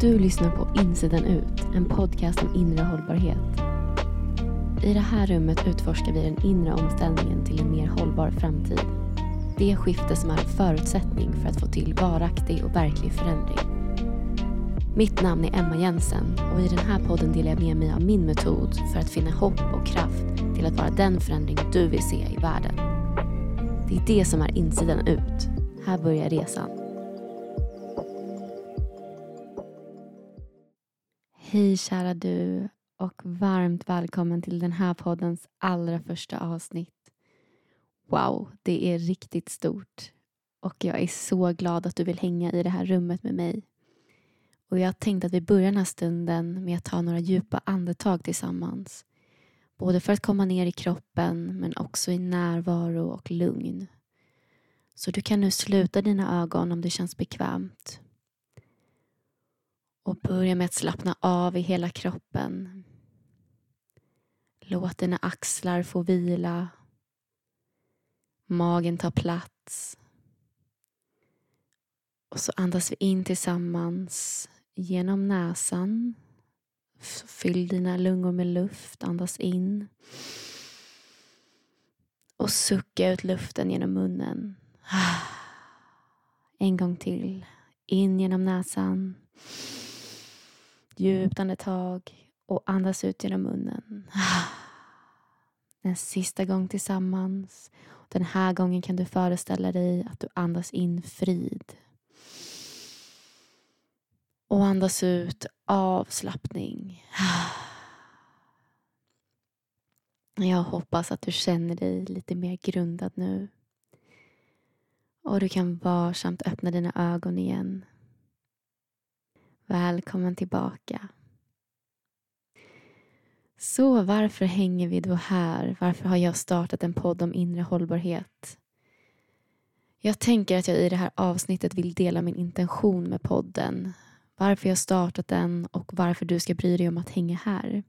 Du lyssnar på Insidan ut, en podcast om inre hållbarhet. I det här rummet utforskar vi den inre omställningen till en mer hållbar framtid. Det skifte som är en förutsättning för att få till varaktig och verklig förändring. Mitt namn är Emma Jensen och i den här podden delar jag med mig av min metod för att finna hopp och kraft till att vara den förändring du vill se i världen. Det är det som är insidan ut. Här börjar resan. Hej kära du och varmt välkommen till den här poddens allra första avsnitt. Wow, det är riktigt stort och jag är så glad att du vill hänga i det här rummet med mig. Och jag tänkte att vi börjar den här stunden med att ta några djupa andetag tillsammans. Både för att komma ner i kroppen men också i närvaro och lugn. Så du kan nu sluta dina ögon om det känns bekvämt och börja med att slappna av i hela kroppen. Låt dina axlar få vila. Magen tar plats. Och så andas vi in tillsammans genom näsan. Fyll dina lungor med luft. Andas in. Och sucka ut luften genom munnen. En gång till. In genom näsan. Mm. Djupt andetag och andas ut genom munnen. En sista gång tillsammans. Den här gången kan du föreställa dig att du andas in frid. Och andas ut avslappning. Jag hoppas att du känner dig lite mer grundad nu. Och du kan varsamt öppna dina ögon igen. Välkommen tillbaka. Så varför hänger vi då här? Varför har jag startat en podd om inre hållbarhet? Jag tänker att jag i det här avsnittet vill dela min intention med podden. Varför jag startat den och varför du ska bry dig om att hänga här.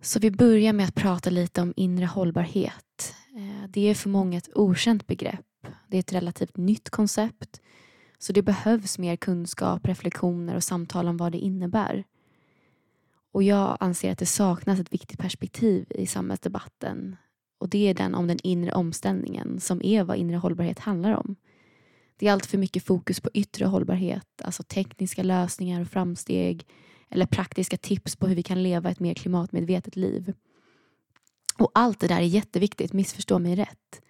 Så vi börjar med att prata lite om inre hållbarhet. Eh, det är för många ett okänt begrepp. Det är ett relativt nytt koncept så det behövs mer kunskap, reflektioner och samtal om vad det innebär. Och jag anser att det saknas ett viktigt perspektiv i samhällsdebatten. Och det är den om den inre omställningen som är vad inre hållbarhet handlar om. Det är allt för mycket fokus på yttre hållbarhet, alltså tekniska lösningar och framsteg eller praktiska tips på hur vi kan leva ett mer klimatmedvetet liv. Och allt det där är jätteviktigt, missförstå mig rätt.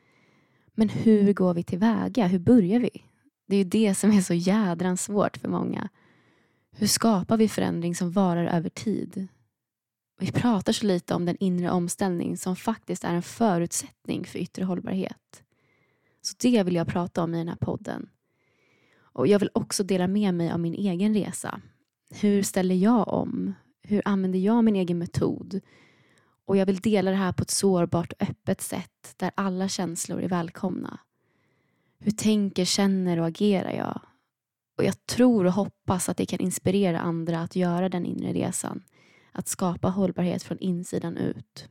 Men hur går vi tillväga? Hur börjar vi? Det är ju det som är så jädrans svårt för många. Hur skapar vi förändring som varar över tid? Vi pratar så lite om den inre omställning som faktiskt är en förutsättning för yttre hållbarhet. Så det vill jag prata om i den här podden. Och Jag vill också dela med mig av min egen resa. Hur ställer jag om? Hur använder jag min egen metod? Och jag vill dela det här på ett sårbart och öppet sätt där alla känslor är välkomna. Hur tänker, känner och agerar jag? Och jag tror och hoppas att det kan inspirera andra att göra den inre resan. Att skapa hållbarhet från insidan ut.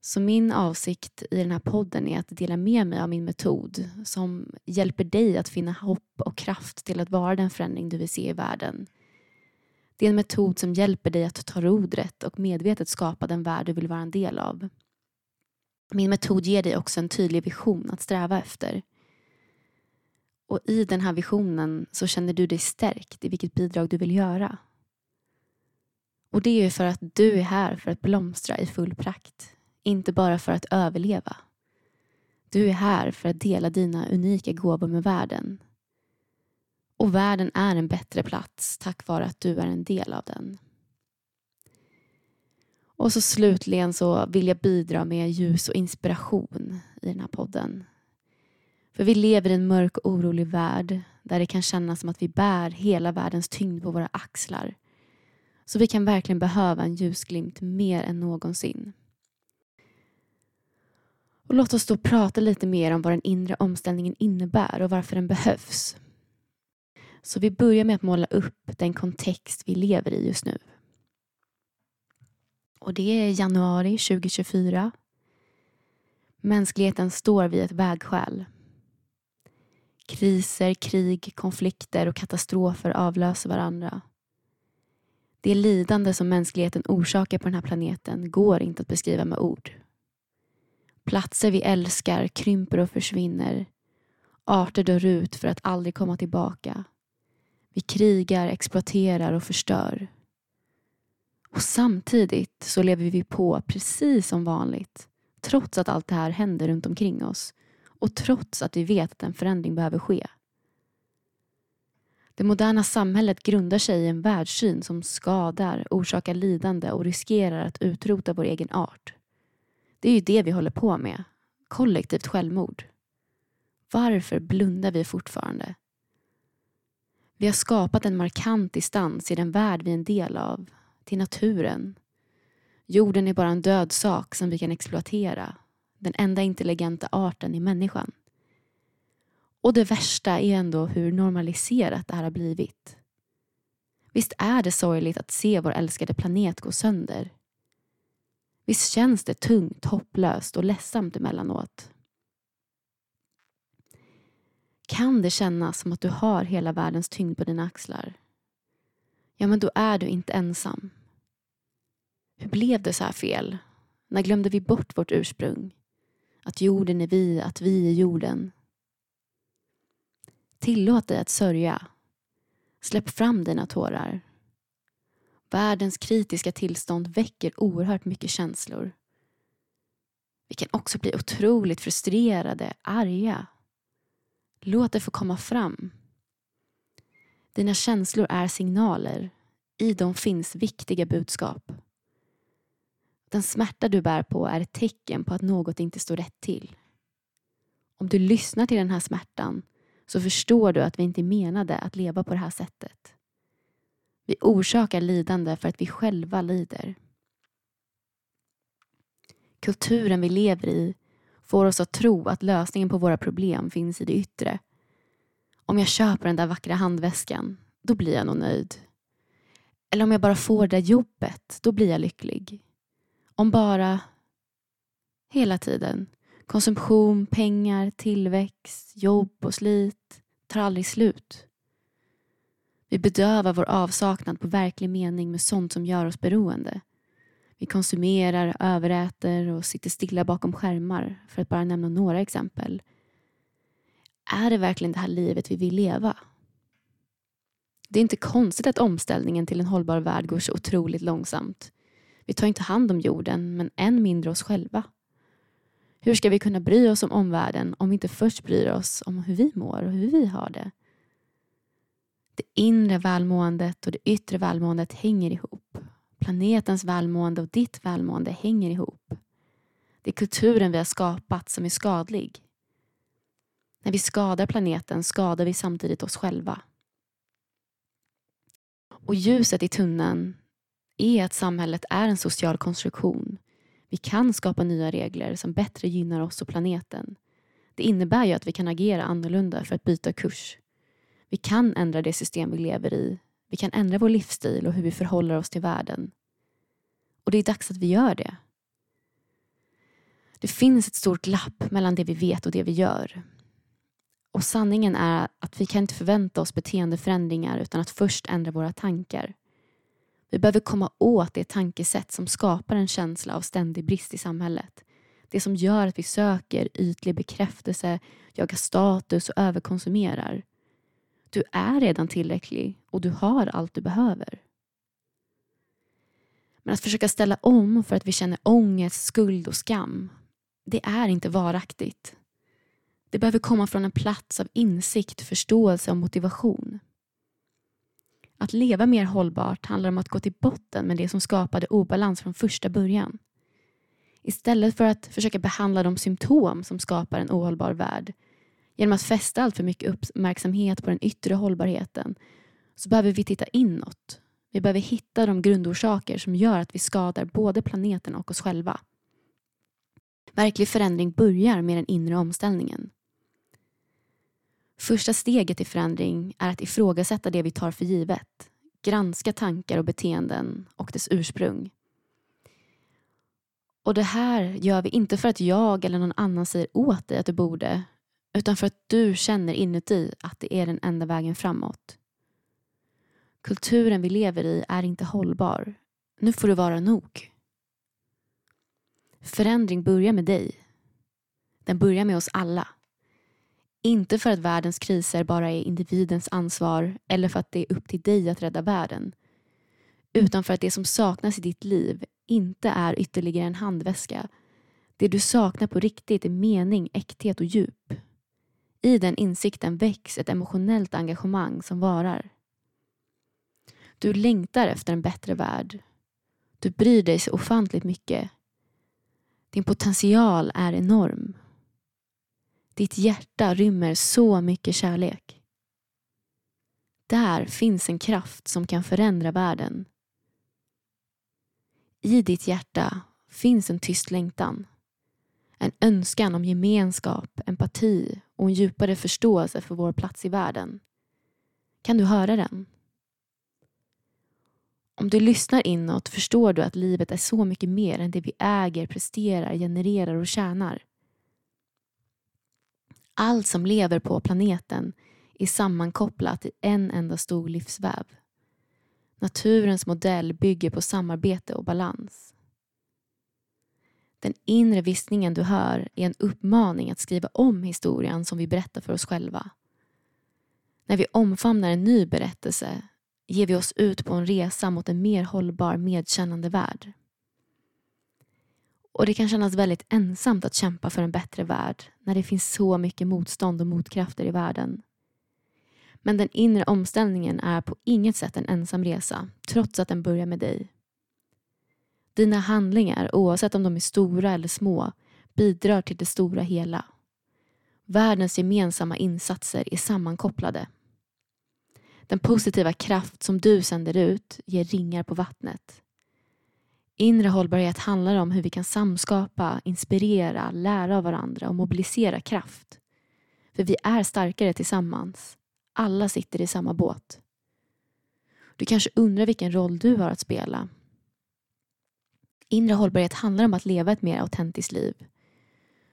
Så min avsikt i den här podden är att dela med mig av min metod som hjälper dig att finna hopp och kraft till att vara den förändring du vill se i världen. Det är en metod som hjälper dig att ta rodret och medvetet skapa den värld du vill vara en del av. Min metod ger dig också en tydlig vision att sträva efter. Och i den här visionen så känner du dig stärkt i vilket bidrag du vill göra. Och det är för att du är här för att blomstra i full prakt. Inte bara för att överleva. Du är här för att dela dina unika gåvor med världen. Och världen är en bättre plats tack vare att du är en del av den. Och så slutligen så vill jag bidra med ljus och inspiration i den här podden. För vi lever i en mörk och orolig värld där det kan kännas som att vi bär hela världens tyngd på våra axlar. Så vi kan verkligen behöva en ljusglimt mer än någonsin. Och låt oss då prata lite mer om vad den inre omställningen innebär och varför den behövs. Så vi börjar med att måla upp den kontext vi lever i just nu. Och det är januari 2024. Mänskligheten står vid ett vägskäl Kriser, krig, konflikter och katastrofer avlöser varandra. Det lidande som mänskligheten orsakar på den här planeten går inte att beskriva med ord. Platser vi älskar krymper och försvinner. Arter dör ut för att aldrig komma tillbaka. Vi krigar, exploaterar och förstör. Och samtidigt så lever vi på precis som vanligt. Trots att allt det här händer runt omkring oss. Och trots att vi vet att en förändring behöver ske. Det moderna samhället grundar sig i en världssyn som skadar, orsakar lidande och riskerar att utrota vår egen art. Det är ju det vi håller på med. Kollektivt självmord. Varför blundar vi fortfarande? Vi har skapat en markant distans i den värld vi är en del av, till naturen. Jorden är bara en död sak som vi kan exploatera. Den enda intelligenta arten i människan. Och det värsta är ändå hur normaliserat det här har blivit. Visst är det sorgligt att se vår älskade planet gå sönder. Visst känns det tungt, hopplöst och ledsamt emellanåt. Kan det kännas som att du har hela världens tyngd på dina axlar? Ja, men då är du inte ensam. Hur blev det så här fel? När glömde vi bort vårt ursprung? Att jorden är vi, att vi är jorden. Tillåt dig att sörja. Släpp fram dina tårar. Världens kritiska tillstånd väcker oerhört mycket känslor. Vi kan också bli otroligt frustrerade, arga. Låt det få komma fram. Dina känslor är signaler. I dem finns viktiga budskap. Den smärta du bär på är ett tecken på att något inte står rätt till. Om du lyssnar till den här smärtan så förstår du att vi inte menade att leva på det här sättet. Vi orsakar lidande för att vi själva lider. Kulturen vi lever i får oss att tro att lösningen på våra problem finns i det yttre. Om jag köper den där vackra handväskan, då blir jag nog nöjd. Eller om jag bara får det där jobbet, då blir jag lycklig. Om bara hela tiden Konsumtion, pengar, tillväxt, jobb och slit tar aldrig slut. Vi bedövar vår avsaknad på verklig mening med sånt som gör oss beroende. Vi konsumerar, överäter och sitter stilla bakom skärmar för att bara nämna några exempel. Är det verkligen det här livet vi vill leva? Det är inte konstigt att omställningen till en hållbar värld går så otroligt långsamt. Vi tar inte hand om jorden, men än mindre oss själva. Hur ska vi kunna bry oss om omvärlden om vi inte först bryr oss om hur vi mår och hur vi har det? Det inre välmåendet och det yttre välmåendet hänger ihop. Planetens välmående och ditt välmående hänger ihop. Det är kulturen vi har skapat som är skadlig. När vi skadar planeten skadar vi samtidigt oss själva. Och ljuset i tunneln är att samhället är en social konstruktion vi kan skapa nya regler som bättre gynnar oss och planeten. Det innebär ju att vi kan agera annorlunda för att byta kurs. Vi kan ändra det system vi lever i. Vi kan ändra vår livsstil och hur vi förhåller oss till världen. Och det är dags att vi gör det. Det finns ett stort glapp mellan det vi vet och det vi gör. Och sanningen är att vi kan inte förvänta oss beteendeförändringar utan att först ändra våra tankar. Vi behöver komma åt det tankesätt som skapar en känsla av ständig brist i samhället. Det som gör att vi söker ytlig bekräftelse, jagar status och överkonsumerar. Du är redan tillräcklig och du har allt du behöver. Men att försöka ställa om för att vi känner ångest, skuld och skam, det är inte varaktigt. Det behöver komma från en plats av insikt, förståelse och motivation. Att leva mer hållbart handlar om att gå till botten med det som skapade obalans från första början. Istället för att försöka behandla de symptom som skapar en ohållbar värld genom att fästa allt för mycket uppmärksamhet på den yttre hållbarheten så behöver vi titta inåt. Vi behöver hitta de grundorsaker som gör att vi skadar både planeten och oss själva. Verklig förändring börjar med den inre omställningen. Första steget i förändring är att ifrågasätta det vi tar för givet. Granska tankar och beteenden och dess ursprung. Och det här gör vi inte för att jag eller någon annan säger åt dig att du borde utan för att du känner inuti att det är den enda vägen framåt. Kulturen vi lever i är inte hållbar. Nu får det vara nog. Förändring börjar med dig. Den börjar med oss alla. Inte för att världens kriser bara är individens ansvar eller för att det är upp till dig att rädda världen. Utan för att det som saknas i ditt liv inte är ytterligare en handväska. Det du saknar på riktigt är mening, äkthet och djup. I den insikten väcks ett emotionellt engagemang som varar. Du längtar efter en bättre värld. Du bryr dig så ofantligt mycket. Din potential är enorm. Ditt hjärta rymmer så mycket kärlek. Där finns en kraft som kan förändra världen. I ditt hjärta finns en tyst längtan. En önskan om gemenskap, empati och en djupare förståelse för vår plats i världen. Kan du höra den? Om du lyssnar inåt förstår du att livet är så mycket mer än det vi äger, presterar, genererar och tjänar. Allt som lever på planeten är sammankopplat i en enda stor livsväv. Naturens modell bygger på samarbete och balans. Den inre viskningen du hör är en uppmaning att skriva om historien som vi berättar för oss själva. När vi omfamnar en ny berättelse ger vi oss ut på en resa mot en mer hållbar, medkännande värld. Och det kan kännas väldigt ensamt att kämpa för en bättre värld när det finns så mycket motstånd och motkrafter i världen. Men den inre omställningen är på inget sätt en ensam resa, trots att den börjar med dig. Dina handlingar, oavsett om de är stora eller små, bidrar till det stora hela. Världens gemensamma insatser är sammankopplade. Den positiva kraft som du sänder ut ger ringar på vattnet. Inre hållbarhet handlar om hur vi kan samskapa, inspirera, lära av varandra och mobilisera kraft. För vi är starkare tillsammans. Alla sitter i samma båt. Du kanske undrar vilken roll du har att spela. Inre hållbarhet handlar om att leva ett mer autentiskt liv.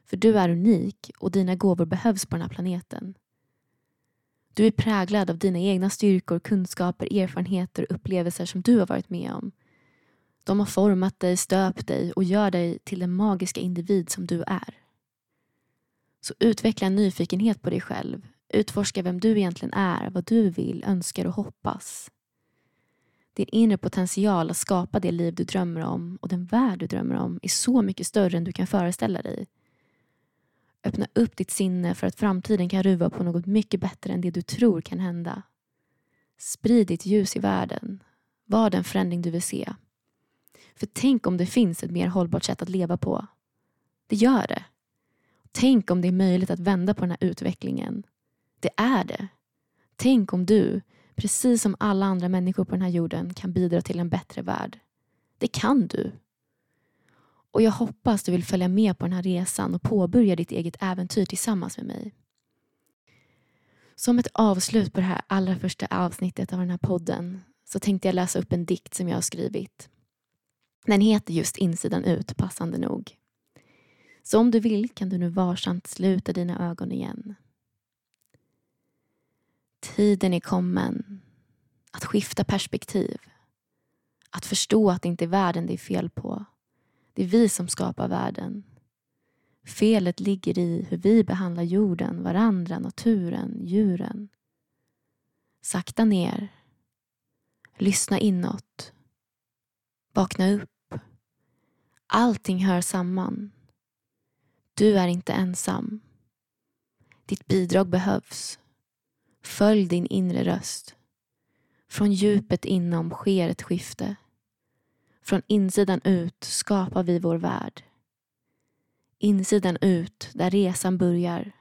För du är unik och dina gåvor behövs på den här planeten. Du är präglad av dina egna styrkor, kunskaper, erfarenheter och upplevelser som du har varit med om. De har format dig, stöpt dig och gör dig till den magiska individ som du är. Så utveckla en nyfikenhet på dig själv. Utforska vem du egentligen är, vad du vill, önskar och hoppas. Din inre potential att skapa det liv du drömmer om och den värld du drömmer om är så mycket större än du kan föreställa dig. Öppna upp ditt sinne för att framtiden kan ruva på något mycket bättre än det du tror kan hända. Sprid ditt ljus i världen. Var den förändring du vill se. För tänk om det finns ett mer hållbart sätt att leva på. Det gör det. Tänk om det är möjligt att vända på den här utvecklingen. Det är det. Tänk om du, precis som alla andra människor på den här jorden, kan bidra till en bättre värld. Det kan du. Och jag hoppas du vill följa med på den här resan och påbörja ditt eget äventyr tillsammans med mig. Som ett avslut på det här allra första avsnittet av den här podden så tänkte jag läsa upp en dikt som jag har skrivit. Den heter just Insidan ut, passande nog. Så om du vill kan du nu varsamt sluta dina ögon igen. Tiden är kommen att skifta perspektiv. Att förstå att det inte är världen det är fel på det är vi som skapar världen. Felet ligger i hur vi behandlar jorden, varandra, naturen, djuren. Sakta ner. Lyssna inåt. Vakna upp. Allting hör samman. Du är inte ensam. Ditt bidrag behövs. Följ din inre röst. Från djupet inom sker ett skifte. Från insidan ut skapar vi vår värld. Insidan ut, där resan börjar.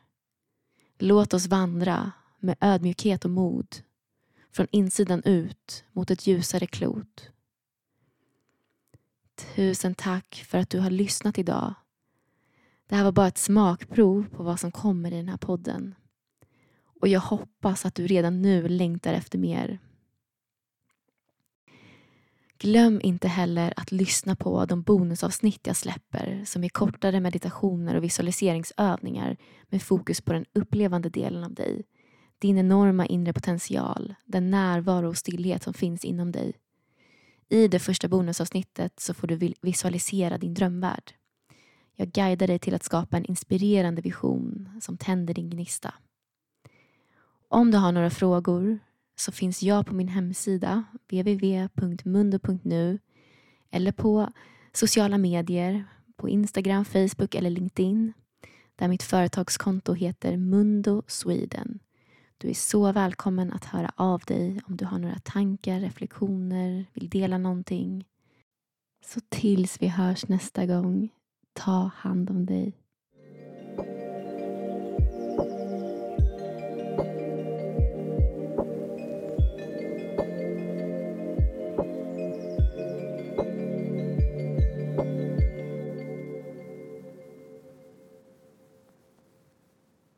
Låt oss vandra med ödmjukhet och mod från insidan ut mot ett ljusare klot. Tusen tack för att du har lyssnat idag. Det här var bara ett smakprov på vad som kommer i den här podden. Och jag hoppas att du redan nu längtar efter mer. Glöm inte heller att lyssna på de bonusavsnitt jag släpper som är kortare meditationer och visualiseringsövningar med fokus på den upplevande delen av dig. Din enorma inre potential, den närvaro och stillhet som finns inom dig. I det första bonusavsnittet så får du visualisera din drömvärld. Jag guidar dig till att skapa en inspirerande vision som tänder din gnista. Om du har några frågor så finns jag på min hemsida www.mundo.nu eller på sociala medier på Instagram, Facebook eller LinkedIn där mitt företagskonto heter Mundo Sweden. Du är så välkommen att höra av dig om du har några tankar, reflektioner, vill dela någonting. Så tills vi hörs nästa gång, ta hand om dig.